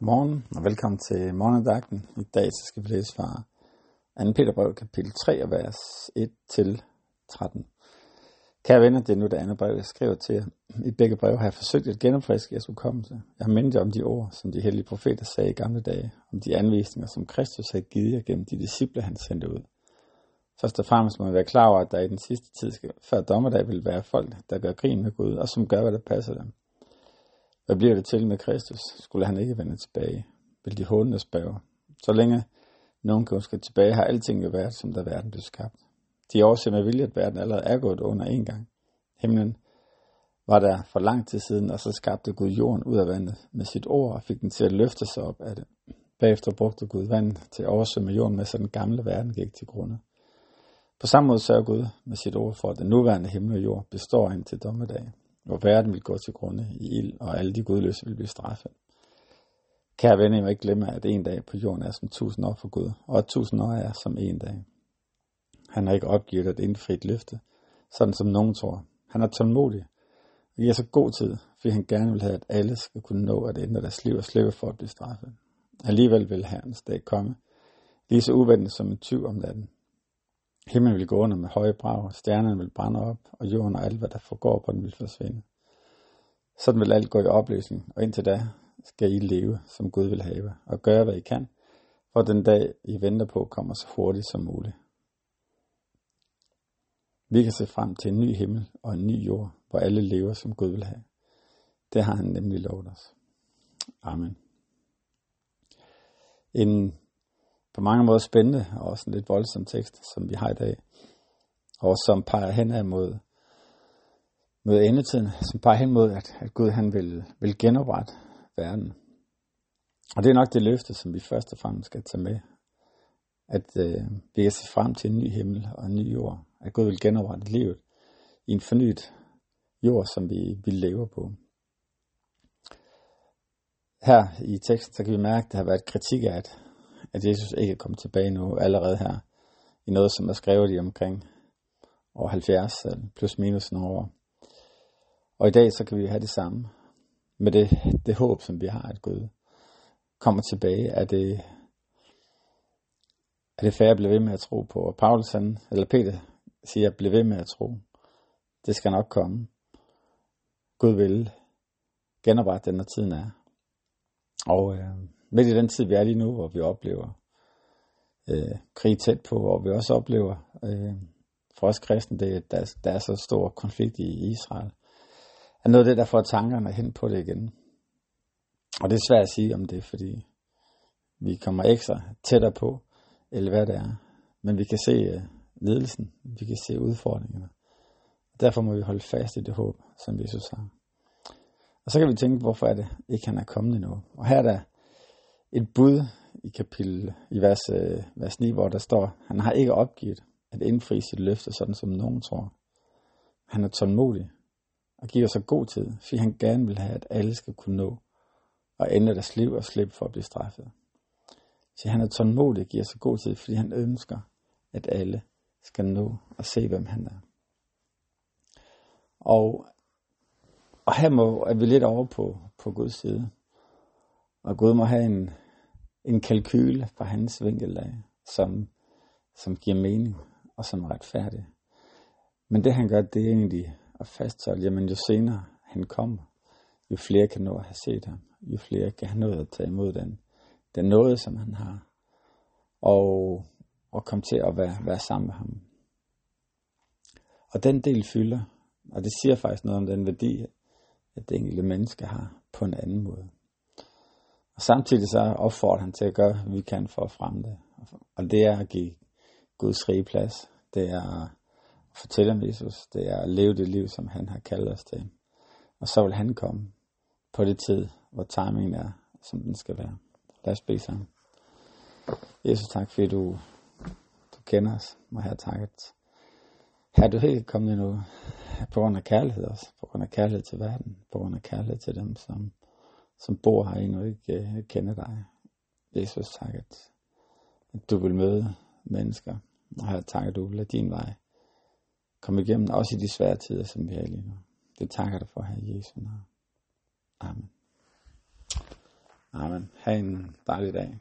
Godmorgen og velkommen til morgendagten. I dag så skal vi læse fra 2. Peterbrev kapitel 3 vers 1-13. Kære venner, det er nu det andet brev, jeg skriver til jer. I begge brev har jeg forsøgt at genopfriske jeres hukommelse. Jeg har mindet jer om de ord, som de hellige profeter sagde i gamle dage, om de anvisninger, som Kristus havde givet jer gennem de disciple, han sendte ud. Først og fremmest må man være klar over, at der i den sidste tid, før dommedag vil være folk, der gør grin med Gud, og som gør, hvad der passer dem. Hvad bliver det til med Kristus? Skulle han ikke vende tilbage? Vil de hånende spørge? Så længe nogen kan huske tilbage, har alting jo været, som da verden blev skabt. De overser med vilje, at verden allerede er gået under en gang. Himlen var der for lang tid siden, og så skabte Gud jorden ud af vandet med sit ord og fik den til at løfte sig op af det. Bagefter brugte Gud vandet til at oversvømme jorden med, så den gamle verden gik til grunde. På samme måde sørger Gud med sit ord for, at den nuværende himmel og jord består indtil dommedag hvor verden vil gå til grunde i ild, og alle de gudløse vil blive straffet. Kære venner, I må ikke glemme, at en dag på jorden er som tusind år for Gud, og at tusind år er som en dag. Han har ikke opgivet at indfri et løfte, sådan som nogen tror. Han er tålmodig, og giver så god tid, fordi han gerne vil have, at alle skal kunne nå at ændre deres liv og slippe for at blive straffet. Alligevel vil Herrens dag komme, lige så uventet som en tyv om natten. Himlen vil gå under med høje brag, stjernerne vil brænde op, og jorden og alt, hvad der forgår på den, vil forsvinde. Sådan vil alt gå i opløsning, og indtil da skal I leve, som Gud vil have, og gøre, hvad I kan, for den dag, I venter på, kommer så hurtigt som muligt. Vi kan se frem til en ny himmel og en ny jord, hvor alle lever, som Gud vil have. Det har han nemlig lovet os. Amen. En på mange måder spændende og også en lidt voldsom tekst, som vi har i dag. Og som peger hen mod, mod endetiden, som peger hen mod, at, at Gud han vil, vil genoprette verden. Og det er nok det løfte, som vi først og fremmest skal tage med. At øh, vi kan se frem til en ny himmel og en ny jord. At Gud vil genoprette livet i en fornyet jord, som vi, vi lever på. Her i teksten, så kan vi mærke, at der har været kritik af, at at Jesus ikke er kommet tilbage nu, allerede her, i noget, som er skrevet i omkring år 70, plus minus nogle år. Og i dag, så kan vi have det samme, med det, det håb, som vi har, at Gud kommer tilbage, at det, er det færre bliver ved med at tro på. Og Paulus, han, eller Peter, siger, bliv ved med at tro. Det skal nok komme. Gud vil genoprette den, når tiden er. Og øh, midt i den tid, vi er lige nu, hvor vi oplever øh, krig tæt på, hvor vi også oplever øh, for os kristne, det, der, der er så stor konflikt i Israel, er noget af det, der får tankerne hen på det igen. Og det er svært at sige om det, fordi vi kommer ekstra tættere på, eller hvad det er. Men vi kan se øh, ledelsen, vi kan se udfordringerne. Derfor må vi holde fast i det håb, som Jesus har. Og så kan vi tænke, hvorfor er det ikke han er kommet endnu. Og her er der et bud i kapitel, i vers, øh, vers 9, hvor der står, han har ikke opgivet at indfri sit løfte, sådan som nogen tror. Han er tålmodig og giver sig god tid, fordi han gerne vil have, at alle skal kunne nå og ændre deres liv og slippe for at blive straffet. Så han er tålmodig og giver sig god tid, fordi han ønsker, at alle skal nå og se, hvem han er. Og, og her må, er vi lidt over på, på Guds side. Og Gud må have en, en kalkyl fra hans vinkel af, som, som giver mening og som er retfærdig. Men det han gør, det er egentlig at fastholde, jamen jo senere han kommer, jo flere kan nå at have set ham, jo flere kan han nå at tage imod den, den nåde, som han har, og, og komme til at være, være sammen med ham. Og den del fylder, og det siger faktisk noget om den værdi, at det enkelte menneske har på en anden måde. Og samtidig så opfordrer han til at gøre, hvad vi kan for at fremme det. Og det er at give Guds rige plads. Det er at fortælle om Jesus. Det er at leve det liv, som han har kaldt os til. Og så vil han komme på det tid, hvor timingen er, som den skal være. Lad os bede sammen. Jesus, tak fordi du, du kender os. Må her takket. Her er du helt kommet nu på grund af kærlighed også. På grund af kærlighed til verden. På grund af kærlighed til dem, som som bor herinde og øh, ikke kender dig. Jesus, tak, at, at du vil møde mennesker. Og her tak, at du vil lade din vej komme igennem, også i de svære tider, som vi er lige nu. Det takker dig for her Jesus. Jesu navn. Amen. Amen. Ha' en dejlig dag.